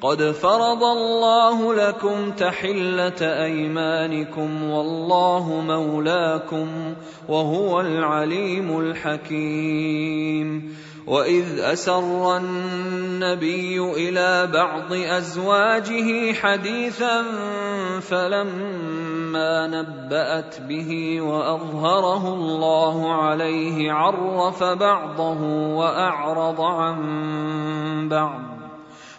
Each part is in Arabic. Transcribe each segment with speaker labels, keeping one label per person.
Speaker 1: قد فرض الله لكم تحله ايمانكم والله مولاكم وهو العليم الحكيم واذ اسر النبي إلى بعض ازواجه حديثا فلما نبات به واظهره الله عليه عرف بعضه واعرض عن بعض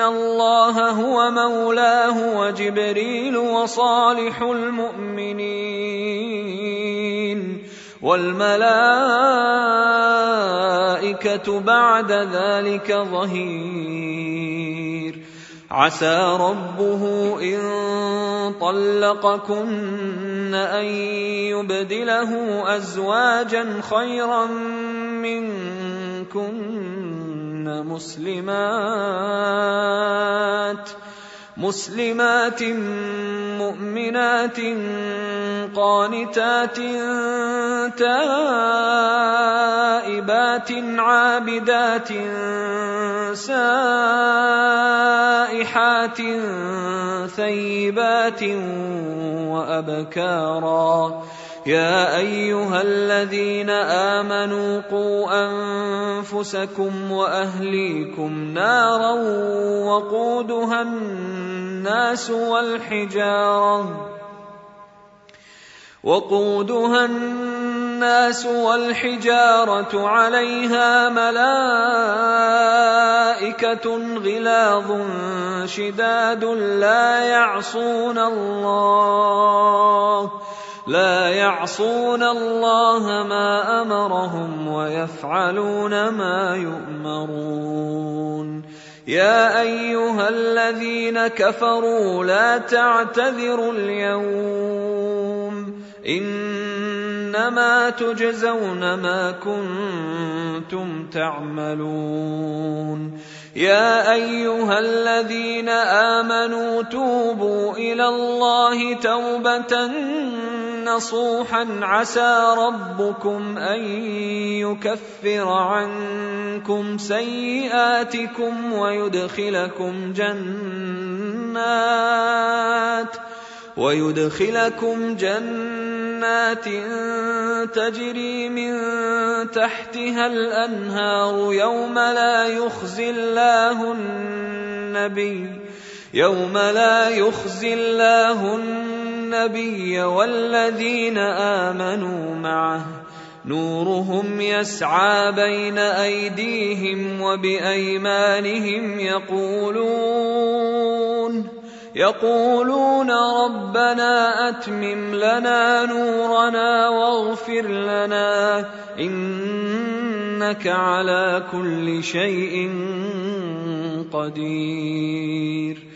Speaker 1: الله هو مولاه وجبريل وصالح المؤمنين والملائكه بعد ذلك ظهير عسى ربه ان طلقكن ان يبدله ازواجا خيرا منكن مسلمات. مسلمات مؤمنات قانتات تائبات عابدات سائحات ثيبات وأبكارا. يا أيها الذين آمنوا قوا أنفسكم وأهليكم نارا وقودها الناس والحجارة وقودها الناس والحجارة عليها ملائكة غلاظ شداد لا يعصون الله لا يعصون الله ما أمرهم ويفعلون ما يؤمرون. يا أيها الذين كفروا لا تعتذروا اليوم. إنما تجزون ما كنتم تعملون. يا أيها الذين آمنوا توبوا إلى الله توبة نصوحا عسى ربكم أن يكفر عنكم سيئاتكم ويدخلكم جنات ويدخلكم جنات تجري من تحتها الأنهار يوم لا يخزي الله النبي يوم لا يخزي الله النبي والذين آمنوا معه. نورهم يسعى بين أيديهم وبأيمانهم يقولون يقولون ربنا أتمم لنا نورنا واغفر لنا إنك على كل شيء قدير.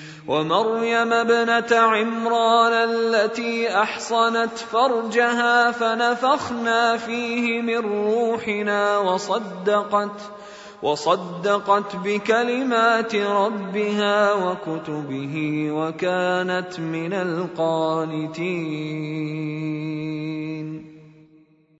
Speaker 1: ومريم ابنة عمران التي أحصنت فرجها فنفخنا فيه من روحنا وصدقت وصدقت بكلمات ربها وكتبه وكانت من القانتين.